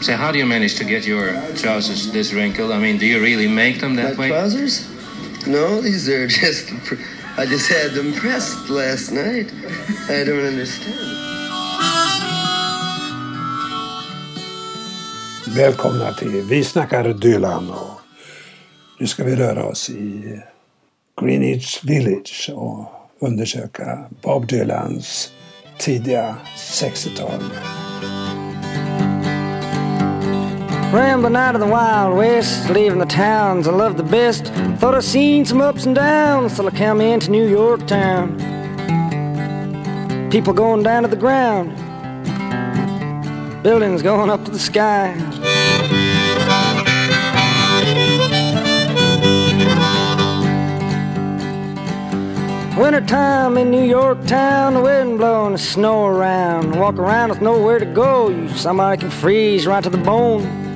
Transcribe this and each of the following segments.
So how do you manage to get your trousers this wrinkled? I mean, do you really make them that My way? trousers? No, these are just. I just had them pressed last night. I don't understand. Välkomna till Vi snackar Dylan. Och nu ska vi röra oss i Greenwich Village och undersöka Bob Dylans tidiga 60-tal. Rambling out of the Wild West, leaving the towns I love the best. Thought I'd seen some ups and downs till I come into New York town. People going down to the ground, buildings going up to the sky. Wintertime in New York town, the wind blowing the snow around. Walk around with nowhere to go. You somebody can freeze right to the bone.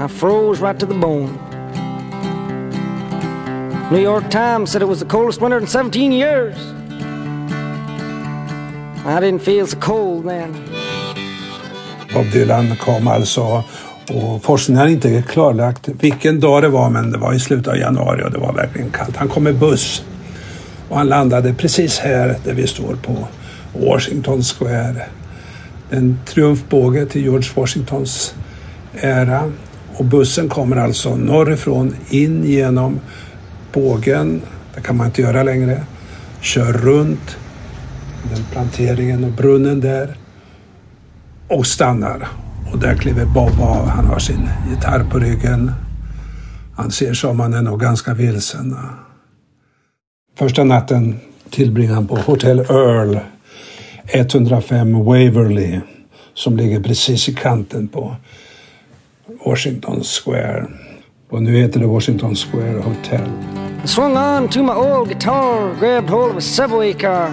I froze right to the bone. New York Times said it was the coldest winter in 17 years. I didn't feel so cold then. Bob Dylan kom alltså och forskningen har inte klarlagt vilken dag det var men det var i slutet av januari och det var verkligen kallt. Han kom med buss och han landade precis här där vi står på Washington Square. En triumfbåge till George Washingtons ära. Och bussen kommer alltså norrifrån in genom bågen. Det kan man inte göra längre. Kör runt den planteringen och brunnen där och stannar. Och där kliver Bob av. Han har sin gitarr på ryggen. Han ser som han är nog ganska vilsen. Första natten tillbringar han på Hotel Earl 105 Waverly som ligger precis i kanten på Washington Square. Och nu heter det Washington Square Hotel. I swung on to my old guitar, grabbed hold of a subway car.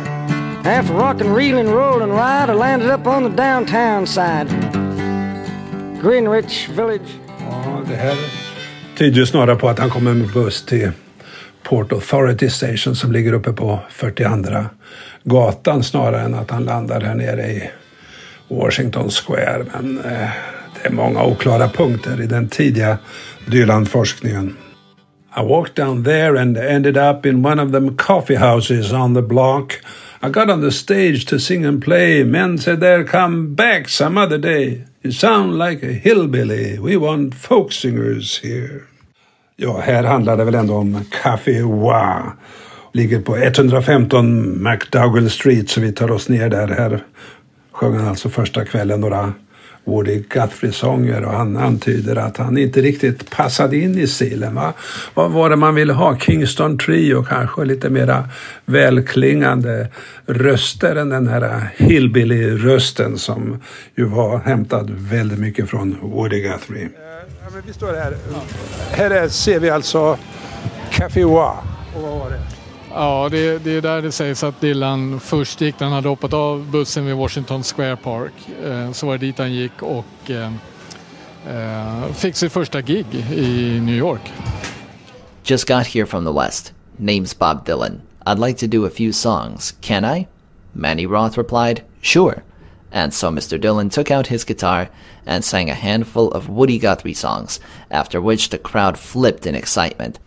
After rocking, reeling, rolling right, I landed up on the downtown side. Greenwich Village. Ja, det här tyder ju snarare på att han kommer med buss till Port Authority Station som ligger uppe på 42 gatan snarare än att han landar här nere i Washington Square. Men eh, är många oklara punkter i den tidiga Dylan-forskningen. I walked down there and ended up in one of them coffee houses on the block. I got on the stage to sing and play. Men said there, come back some other day. You sound like a hillbilly. We want folk singers here. Ja, här handlar det väl ändå om Café Wa. Ligger på 115 McDougall Street, så vi tar oss ner där. Här sjöng han alltså första kvällen några Woody Guthrie-sånger och han antyder att han inte riktigt passade in i stilen. Va? Vad var det man ville ha? Kingston Trio kanske? Lite mera välklingande röster än den här hillbilly-rösten som ju var hämtad väldigt mycket från Woody Guthrie. Eh, ja, men vi står här. Här är, ser vi alltså Café Wa. Och vad var det? Ja, det, det är där det sägs att Dylan först gick han hade hoppat av bussen vid Washington Square Park. Eh, så var det dit han gick och eh, eh, fick sitt första gig i New York. Just got here from the West. Name's Bob Dylan. I'd like to do a few songs. Can I? Manny Roth replied, Sure. And so Mr. Dylan took out his guitar and sang a handful of Woody Guthrie songs, after which the crowd flipped in excitement.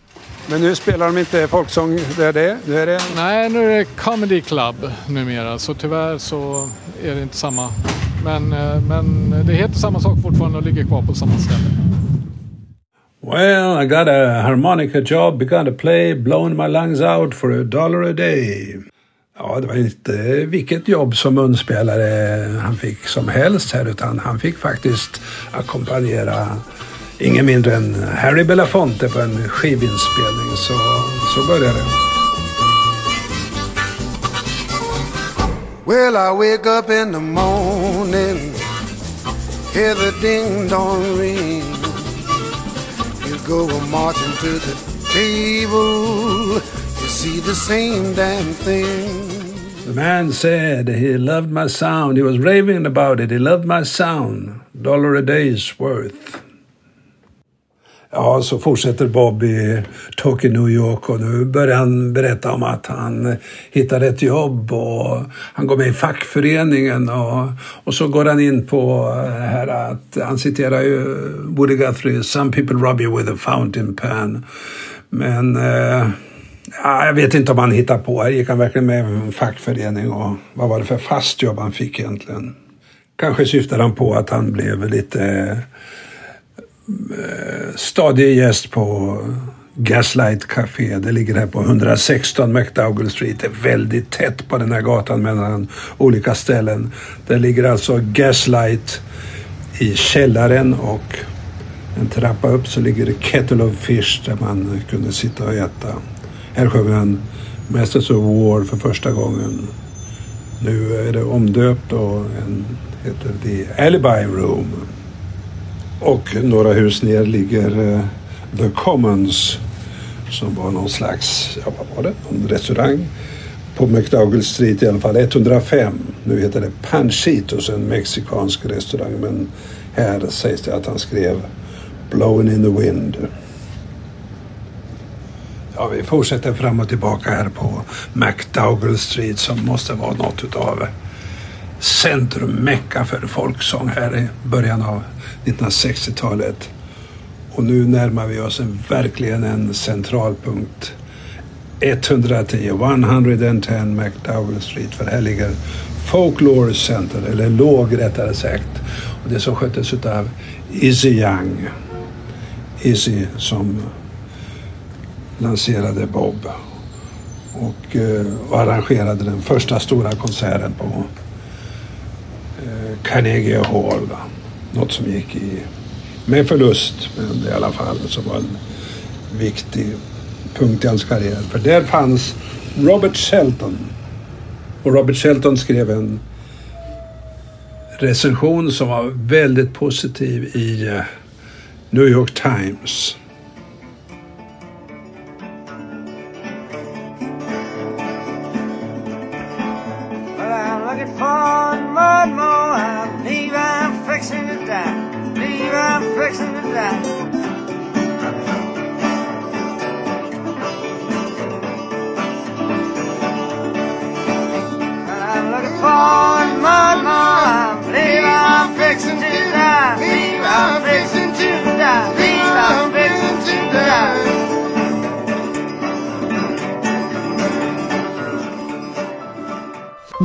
Men nu spelar de inte folksång där det är. Nu är det Nej, nu är det Comedy Club numera så tyvärr så är det inte samma. Men, eh, men det heter samma sak fortfarande och ligger kvar på samma ställe. Well, I got a harmonica job, begun to play, blowing my lungs out for a dollar a day. Ja, det var inte vilket jobb som munspelare han fick som helst här, utan han fick faktiskt ackompanjera ingen mindre än Harry Belafonte på en skivinspelning. Så, så började det. Well, I wake up in the morning, hear the ding dong ring. You go marching to the table, you see the same damn thing. The man said he loved my sound. He was raving about it. He loved my sound. Dollar a day's worth. Ja, så fortsätter Bob i Tokyo, New York och nu börjar han berätta om att han hittar ett jobb och han går med i fackföreningen och, och så går han in på det här att han citerar ju Woody Guthrie, “Some people rub you with a fountain pen”. Men eh, ja, jag vet inte om han hittar på. Här gick han verkligen med i en fackförening och vad var det för fast jobb han fick egentligen? Kanske syftar han på att han blev lite Eh, Eh, stadig gäst på Gaslight Café. Det ligger här på 116 McDougall Street. Det är väldigt tätt på den här gatan mellan olika ställen. Där ligger alltså Gaslight i källaren och en trappa upp så ligger det Kettle of Fish där man kunde sitta och äta. Här sjöng han Masters of War för första gången. Nu är det omdöpt och en heter The Alibi Room. Och några hus ner ligger eh, The Commons som var någon slags, ja vad var det, någon restaurang på McDougall Street i alla fall, 105. Nu heter det Panchitos, en mexikansk restaurang men här sägs det att han skrev Blowing in the wind. Ja, vi fortsätter fram och tillbaka här på McDougall Street som måste vara något utav centrum-mecka för folksång här i början av 1960-talet. Och nu närmar vi oss en, verkligen en centralpunkt. 110, 110 McDowell Street, för här ligger Folklore Center, eller låg rättare sagt. Och det som sköttes av Izzy Young. Izzy som lanserade Bob och, eh, och arrangerade den första stora konserten på Eh, Carnegie Hall. Något som gick i, med förlust, men i alla fall som var en viktig punkt i hans karriär. För där fanns Robert Shelton. Och Robert Shelton skrev en recension som var väldigt positiv i eh, New York Times.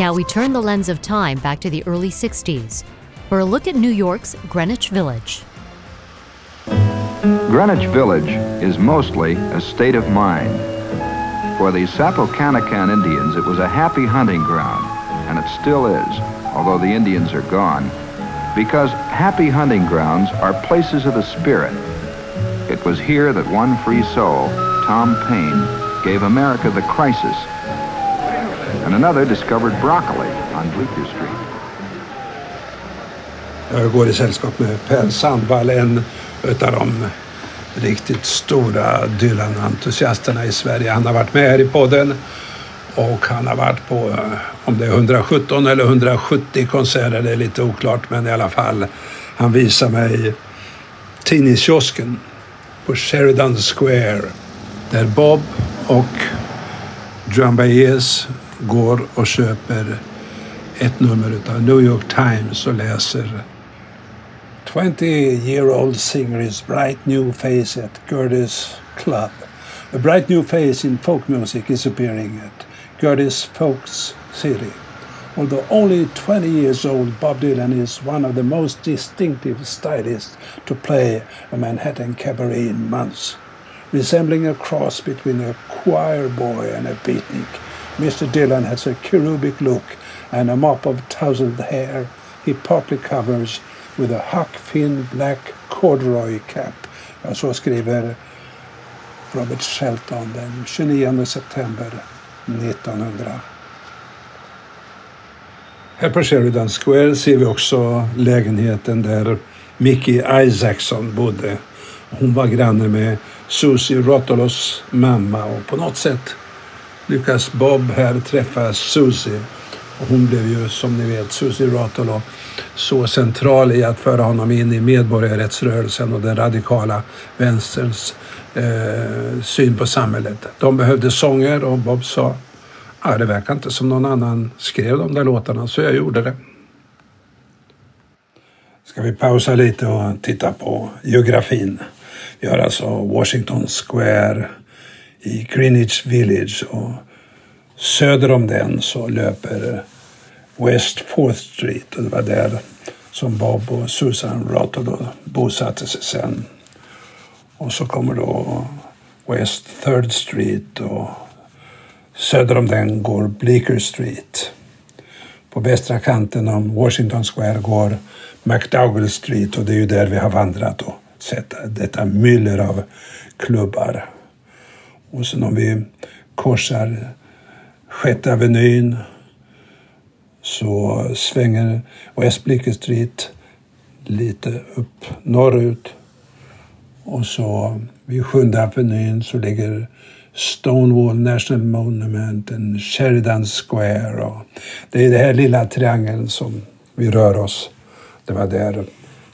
Now we turn the lens of time back to the early 60s for a look at New York's Greenwich Village. Greenwich Village is mostly a state of mind. For the Sapocanacan Indians, it was a happy hunting ground, and it still is, although the Indians are gone, because happy hunting grounds are places of the spirit. It was here that one free soul, Tom Paine, gave America the crisis and another discovered broccoli on Bleecker Street. Jag går i sällskap med Per Sandvall, en av de riktigt stora Dylan-entusiasterna i Sverige. Han har varit med här i podden och han har varit på, eh, om det är 117 eller 170 konserter, det är lite oklart, men i alla fall. Han visar mig tidningskiosken på Sheridan Square där Bob och John Baez går och köper ett nummer av New York Times och läser 20 year old singer is bright new face at Gerdes Club. A bright new face in folk music is appearing at Gerdes Folks City. Although only 20 years old, Bob Dylan is one of the most distinctive stylists to play a Manhattan cabaret in months. Resembling a cross between a choir boy and a beatnik, Mr. Dillon has a cherubic look and a mop of tousled hair he partly covers with a Huck Finn black corduroy cap. Så skriver Robert Shelton den 29 september 1900. Här på Sheridan Square ser vi också lägenheten där Mickey Isaacson bodde. Hon var granne med Susie Rotolos mamma och på något sätt lyckas Bob här träffa Susie. Och hon blev ju, som ni vet, Susie Rotolo, så central i att föra honom in i medborgarrättsrörelsen och den radikala vänsterns eh, syn på samhället. De behövde sånger och Bob sa Ja, det verkar inte som någon annan skrev de där låtarna, så jag gjorde det. Ska vi pausa lite och titta på geografin. Vi har alltså Washington Square i Greenwich Village och söder om den så löper eh, West 4th Street och det var där som Bob och Susan Rotto bosatte sig sen. Och så kommer då West 3rd Street och Söder om den går Bleecker Street. På västra kanten om Washington Square går McDougall Street och det är ju där vi har vandrat och sett detta myller av klubbar. Och sen om vi korsar Sjätte Avenyn så svänger West Blicker Street lite upp norrut. Och så vid Sjunde Avenyn så ligger Stonewall National Monument, en Sheridan Square. Och det är den här lilla triangeln som vi rör oss. Det var där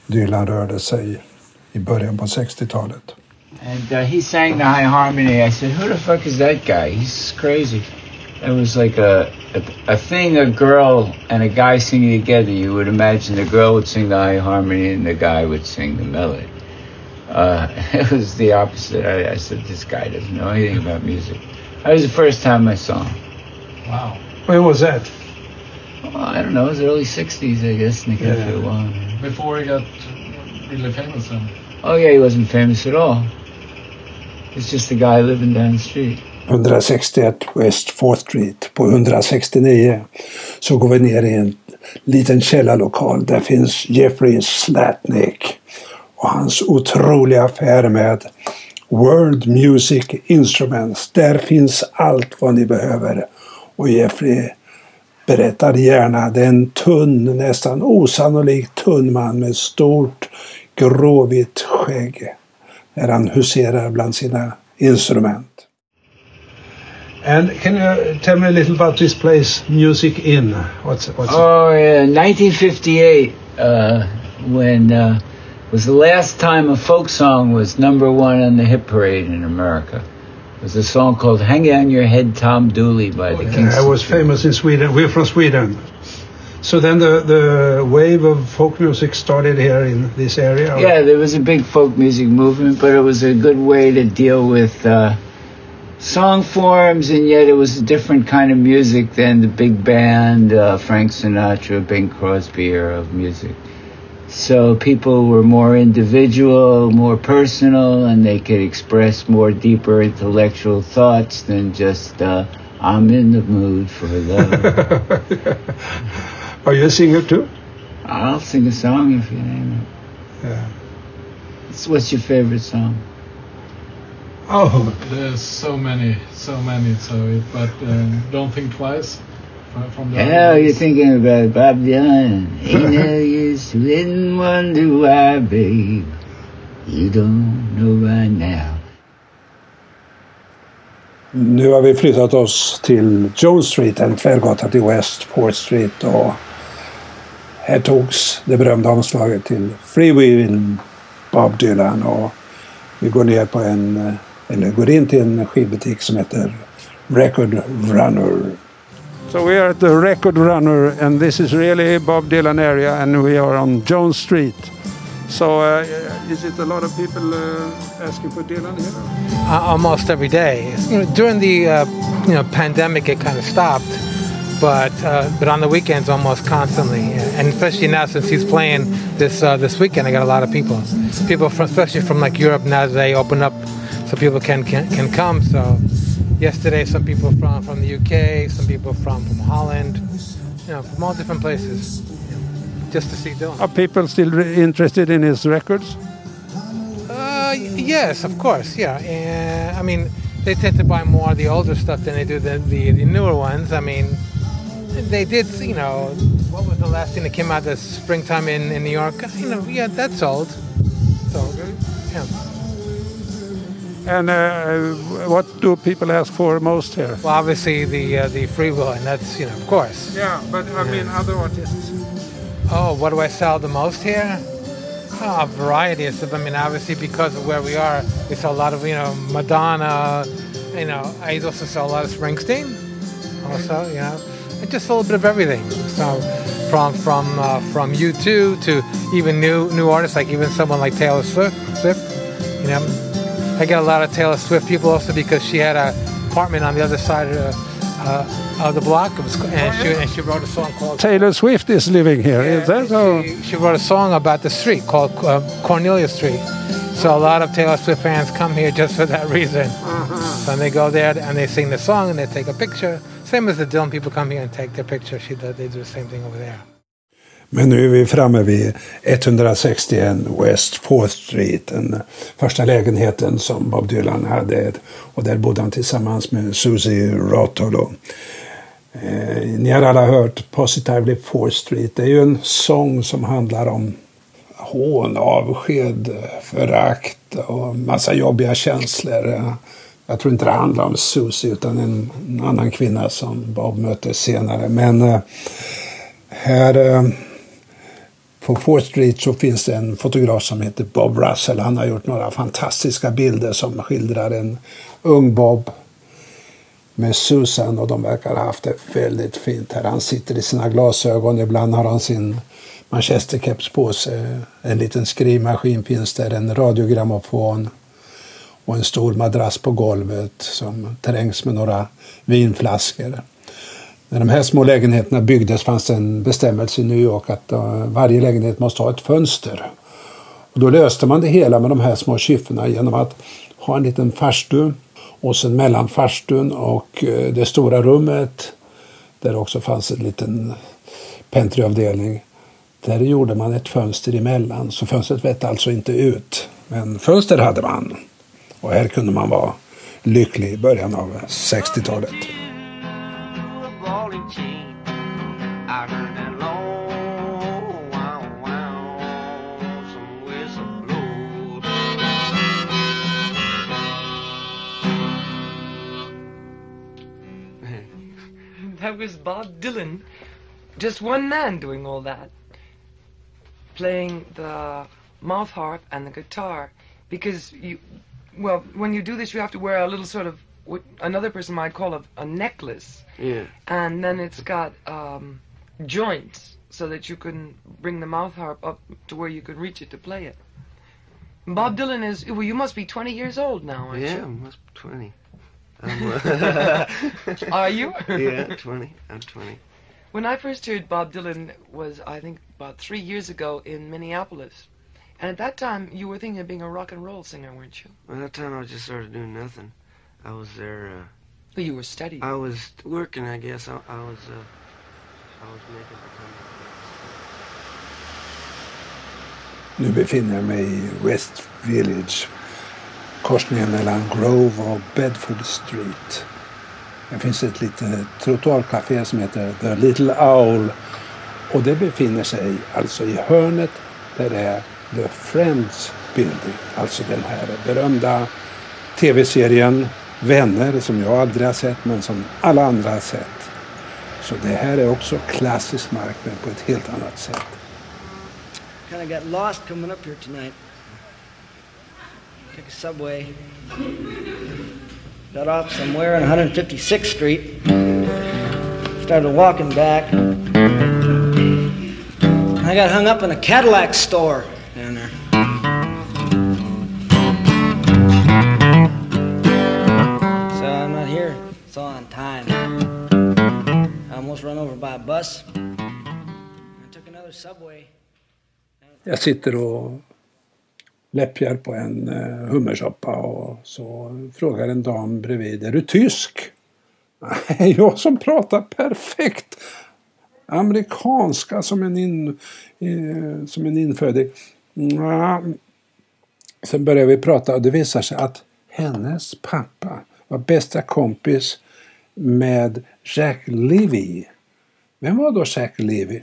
Dylan rörde sig i början på 60-talet. And uh, he sang the high harmony. I said, "Who the fuck is that guy? He's crazy." It was like a, a a thing, a girl and a guy singing together. You would imagine the girl would sing the high harmony and the guy would sing the melody. Uh, it was the opposite. I, I, said, this guy doesn't know anything about music. That was the first time I saw him. Wow. When was that? Well, I don't know. It was early 60s, I guess, in the yeah. One. Before he got really famous then? Oh, yeah, he wasn't famous at all. It's just a guy living down the street. 161 West 4th Street. På 169 så går vi ner i en liten källarlokal. Där finns Jeffrey Slatnick och hans otroliga affär med World Music Instruments. Där finns allt vad ni behöver. Och Jeffrey berättar gärna. Det är en tunn, nästan osannolikt tunn man med stort gråvitt skägg. När han huserar bland sina instrument. And can you tell me a little about this place, Music Inn? What's, what's oh, yeah, 1958, uh, when uh, was the last time a folk song was number one on the hit parade in America. It was a song called "Hang On Your Head, Tom Dooley" by the Kings. Yeah, it was famous in Sweden. We're from Sweden. So then the, the wave of folk music started here in this area? Or? Yeah, there was a big folk music movement, but it was a good way to deal with uh, song forms, and yet it was a different kind of music than the big band, uh, Frank Sinatra, Bing Crosby era of music. So people were more individual, more personal, and they could express more deeper intellectual thoughts than just, uh, I'm in the mood for love. Are you a singer too? I'll sing a song if you name it. Yeah. what's your favorite song? Oh, there's so many, so many. So, but uh, don't think twice. from the Hell, you're thinking about Bob Dylan. Ain't no use to letting wonder why, babe. You don't know right now. Nu har vi flyttat oss till Jones Street, en tvärgata till West 4th Street. Och här togs det berömda omslaget till Free Will Bob Dylan. Och vi går ner på en, eller går in till en skivbutik som heter Record Runner. So we are at the Record Runner, and this is really Bob Dylan area, and we are on Jones Street. So uh, is it a lot of people uh, asking for Dylan here? Uh, almost every day. During the uh, you know pandemic, it kind of stopped, but uh, but on the weekends, almost constantly, and especially now since he's playing this uh, this weekend, I got a lot of people. People, from, especially from like Europe, now they open up so people can can, can come. So yesterday some people from from the UK, some people from from Holland, you know, from all different places, just to see Dylan. Are people still interested in his records? Uh, yes, of course, yeah. And, I mean, they tend to buy more of the older stuff than they do the, the, the newer ones. I mean, they did, you know, what was the last thing that came out this springtime in, in New York? You know, yeah, that's old. So, yeah. And uh, what do people ask for most here? Well, obviously the uh, the free will, and that's you know of course. Yeah, but I mean other artists. Oh, what do I sell the most here? Oh, a variety of stuff. I mean, obviously because of where we are, we sell a lot of you know Madonna. You know, I also sell a lot of Springsteen. Also, you know, just a little bit of everything. So, from from uh, from U2 to even new new artists like even someone like Taylor Swift. Swift. You know, I get a lot of Taylor Swift people also because she had an apartment on the other side of the, uh, of the block. It was, and, she, and she wrote a song called Taylor Swift is living here. Is that so? she, she wrote a song about the street called uh, Cornelia Street. So a lot of Taylor Swift fans come here just for that reason. So they go there and they sing the song and they take a picture. Same as the Dylan people come here and take their picture. She does, they do the same thing over there. Men nu är vi framme vid 161 West 4th Street, den första lägenheten som Bob Dylan hade. Och där bodde han tillsammans med Susie Rotolo. Eh, ni har alla hört Positively 4th Street. Det är ju en sång som handlar om hån, avsked, förakt och massa jobbiga känslor. Jag tror inte det handlar om Susie utan en, en annan kvinna som Bob möter senare. Men eh, här eh, på Fourth Street så finns det en fotograf som heter Bob Russell. Han har gjort några fantastiska bilder som skildrar en ung Bob med Susan och de verkar ha haft det väldigt fint här. Han sitter i sina glasögon, ibland har han sin manchesterkeps på sig. En liten skrivmaskin finns där, en radiogrammofon och en stor madrass på golvet som trängs med några vinflaskor. När de här små lägenheterna byggdes fanns det en bestämmelse i New York att eh, varje lägenhet måste ha ett fönster. Och då löste man det hela med de här små kyffena genom att ha en liten farstu och sen mellan farstun och eh, det stora rummet där också fanns en liten pentryavdelning. Där gjorde man ett fönster emellan så fönstret vette alltså inte ut. Men fönster hade man. Och här kunde man vara lycklig i början av 60-talet. ball and chain. I heard that low wow wow some whistle blow. That was Bob Dylan. Just one man doing all that. Playing the mouth harp and the guitar. Because you, well, when you do this, you have to wear a little sort of what another person might call a, a necklace. Yeah. And then it's got um, joints so that you can bring the mouth harp up to where you can reach it to play it. Bob Dylan is, well, you must be 20 years old now, aren't you? Yeah, you? I'm almost 20. I'm, uh, Are you? yeah, 20. I'm 20. When I first heard Bob Dylan was, I think, about three years ago in Minneapolis. And at that time, you were thinking of being a rock and roll singer, weren't you? By that time, I was just sort of doing nothing. I was there. Uh, Well, you were studying. I was working, I guess. I, I was. Uh, I was making the Nu befinner jag mig i West Village. Korsningen mellan Grove och Bedford Street. Det finns ett litet trottoarcafé som heter The Little Owl. Och det befinner sig alltså i hörnet där det är The Friends Building. Alltså den här berömda tv-serien Vänner som jag aldrig har sett men som alla andra har sett. Så det här är också klassisk mark men på ett helt annat sätt. Kind of got lost coming up here tonight. Took a subway. Got off somewhere on 156th Street. Started walking back. I got hung up in a Cadillac store Jag sitter och läppjar på en eh, hummersoppa och så frågar en dam bredvid, är du tysk? Nej, jag som pratar perfekt amerikanska som en, in, som en inföding. Sen börjar vi prata och det visar sig att hennes pappa var bästa kompis med Jack Levy. Vem var då Jack Levy?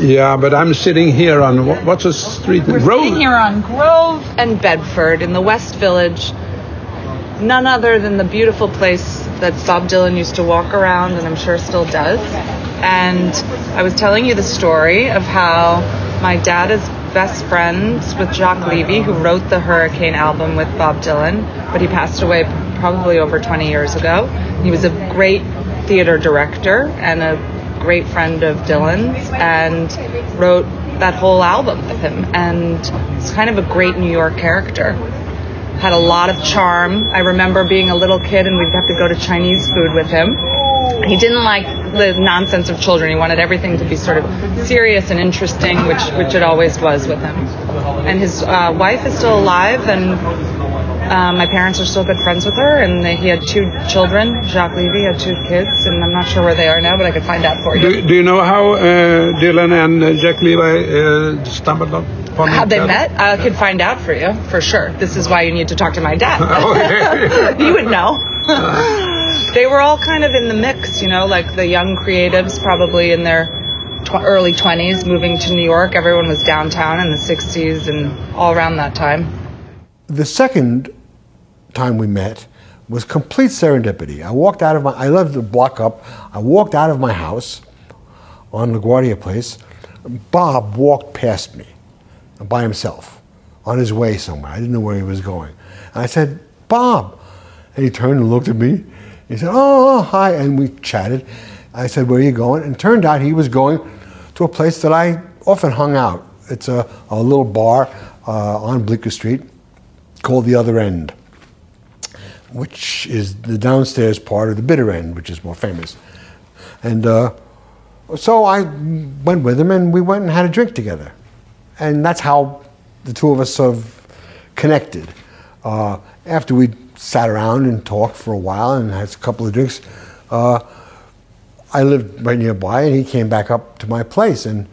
Yeah, but I'm sitting here on what's the street? We're sitting here on Grove and Bedford in the West Village. none other than the beautiful place that Bob Dylan used to walk around, and I'm sure still does. And I was telling you the story of how my dad is best friends with Jacques Levy, who wrote the Hurricane album with Bob Dylan, but he passed away probably over 20 years ago. He was a great theater director and a great friend of Dylan's and wrote that whole album with him. And it's kind of a great New York character. Had a lot of charm. I remember being a little kid and we'd have to go to Chinese food with him. He didn't like the nonsense of children. He wanted everything to be sort of serious and interesting, which which it always was with him. And his uh, wife is still alive, and uh, my parents are still good friends with her. And they, he had two children. Jacques Levy had two kids, and I'm not sure where they are now, but I could find out for you. Do, do you know how uh, Dylan and uh, Jack Levi uh, stumbled upon How each they other? met? I could find out for you, for sure. This is why you need to talk to my dad. You would know. they were all kind of in the mix, you know, like the young creatives, probably in their tw- early 20s, moving to New York. Everyone was downtown in the 60s and all around that time. The second time we met was complete serendipity. I walked out of my, I lived a block up. I walked out of my house on LaGuardia Place. Bob walked past me by himself on his way somewhere. I didn't know where he was going. And I said, Bob. And he turned and looked at me. He said, Oh, hi. And we chatted. I said, Where are you going? And turned out he was going to a place that I often hung out. It's a, a little bar uh, on Bleecker Street called The Other End, which is the downstairs part of the bitter end, which is more famous. And uh, so I went with him and we went and had a drink together. And that's how the two of us sort of connected. Uh, after we sat around and talked for a while and had a couple of drinks, uh, I lived right nearby and he came back up to my place. And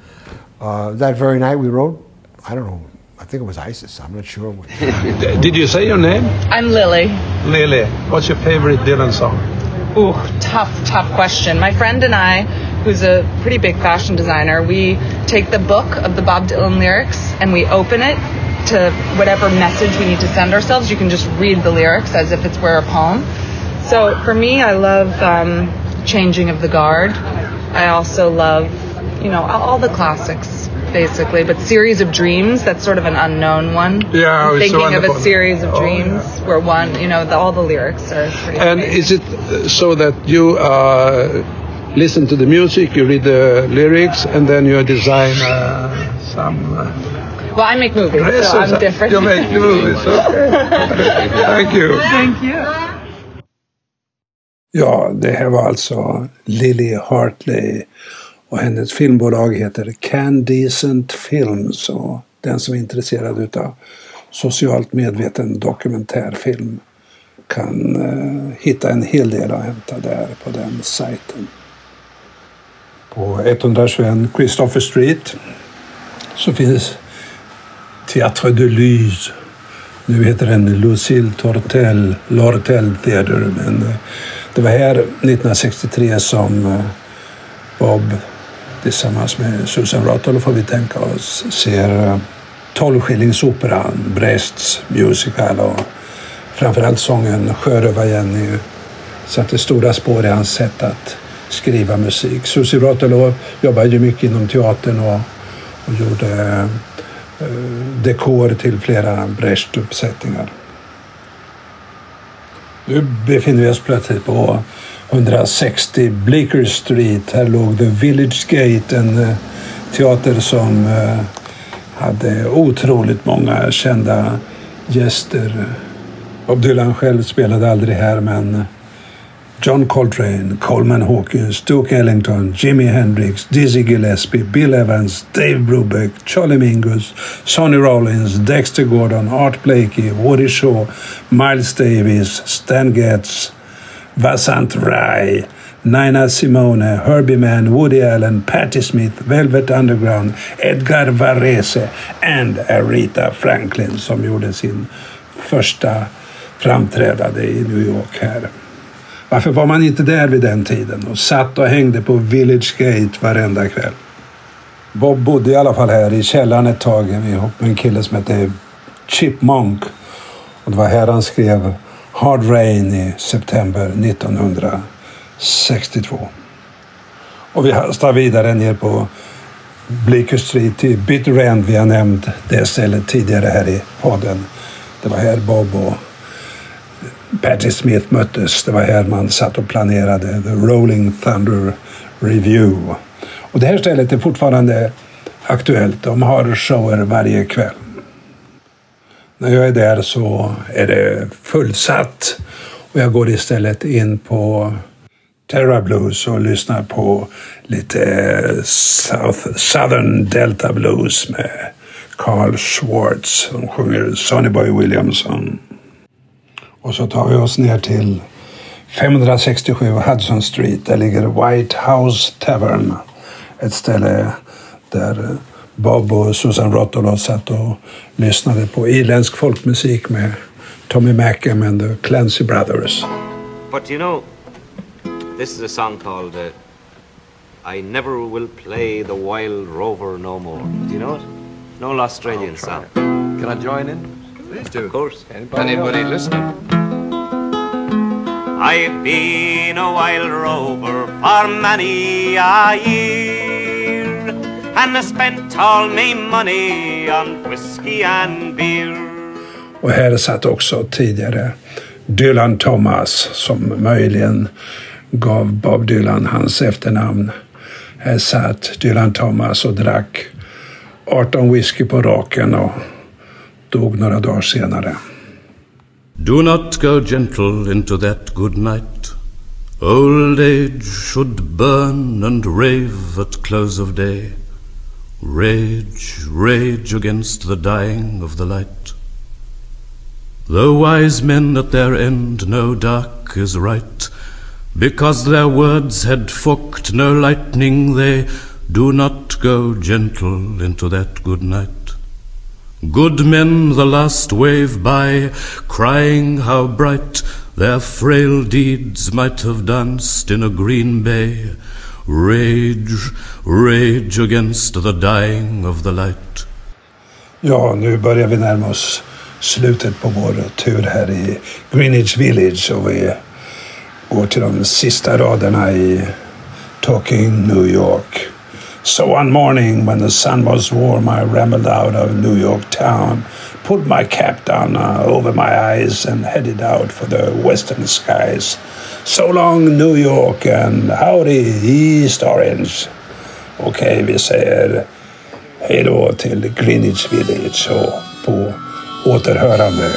uh, that very night we wrote, I don't know, think it was ISIS, I'm not sure. what- Did you say your name? I'm Lily. Lily. What's your favorite Dylan song? Ooh, tough, tough question. My friend and I, who's a pretty big fashion designer, we take the book of the Bob Dylan lyrics and we open it to whatever message we need to send ourselves. You can just read the lyrics as if it's were a poem. So for me, I love um, Changing of the Guard. I also love, you know, all, all the classics, basically. But Series of Dreams, that's sort of an unknown one. Yeah, it's Thinking of a series of Oh, dreams, where one, you know, the, all the lyrics are pretty And amazing. is it uh, so that you uh, listen to the music, you read the lyrics, and then you design uh, some? Uh, Well, I make movies, Yes, so I'm different. you make movies, okay. Thank you. Thank you. Ja, det här var alltså Lily Hartley och hennes filmbolag heter Candescent Films och den som är intresserad utav socialt medveten dokumentärfilm kan eh, hitta en hel del att hämta där på den sajten. På 121 Christopher Street så finns Théâtre de Lys. Nu heter den Lucille Tortell, Lortel Theater. Men eh, det var här 1963 som eh, Bob tillsammans med Susan Rottle får vi tänka oss ser eh, Tolvskillingsoperan, Brechts musical och framförallt sången Sjörövar-Jenny satte stora spår i hans sätt att skriva musik. Susie Rottelow jobbade ju mycket inom teatern och, och gjorde eh, dekor till flera Brecht-uppsättningar. Nu befinner vi oss plötsligt på 160 Bleecker Street. Här låg The Village Gate, en eh, teater som eh, hade otroligt många kända gäster. Bob Dylan själv spelade aldrig här, men eh, John Coltrane, Coleman Hawkins, Duke Ellington, Jimi Hendrix, Dizzy Gillespie, Bill Evans, Dave Brubeck, Charlie Mingus, Sonny Rollins, Dexter Gordon, Art Blakey, Woody Shaw, Miles Davis, Stan Getz, Vasant Rai, Nina Simone, Herbie Mann, Woody Allen, Patti Smith, Velvet Underground, Edgar Varese and Aretha Franklin som gjorde sin första framträdande i New York här. Varför var man inte där vid den tiden och satt och hängde på Village Gate varenda kväll? Bob bodde i alla fall här i källaren ett tag ihop med en kille som hette Chip Monk. Och det var här han skrev Hard Rain i september 1962. Och vi hastar vidare ner på Bleecker Street till Bitter End. Vi har nämnt det stället tidigare här i podden. Det var här Bob och Patti Smith möttes. Det var här man satt och planerade The Rolling Thunder Review. Och det här stället är fortfarande aktuellt. De har shower varje kväll. När jag är där så är det fullsatt och jag går istället in på Terra Blues och lyssnar på lite South, Southern Delta Blues med Carl Schwartz som sjunger Sonny Boy Williamson. Och så tar vi oss ner till 567 Hudson Street. Där ligger White House Tavern. Ett ställe där Bob och Susan Rotolo satt och lyssnade på irländsk folkmusik med Tommy Mackem and the Clancy Brothers. But you know, this is a song called uh, I Never Will Play the Wild Rover No More. Do you know it? An old Australian song. Can I join in? Please do. Of course. Anybody, Anybody listening? I've been a wild rover for many a year, and I spent all my money on whiskey and beer. Och här satt också tidigare Dylan Thomas som möjligen gav Bob Dylan hans efternamn. Här satt Dylan Thomas och drack 18 whisky på raken och dog några dagar senare. Do not go gentle into that good night. Old age should burn and rave at close of day. Rage, rage against the dying of the light. Though wise men at their end know dark is right, because their words had forked no lightning, they do not go gentle into that good night. Good men the last wave by, crying how bright their frail deeds might have danced in a green bay. Rage, rage against the dying of the light. Ja, nu börjar vi närma oss slutet på vår tur här i Greenwich Village och vi går till de sista raderna i Talking New York. So one morning when the sun was warm, I rambled out of New York town, pulled my cap down uh, over my eyes, and headed out for the western skies. So long, New York, and howdy, East Orange. Okej, vi säger hej då till Greenwich Village och på återhörande.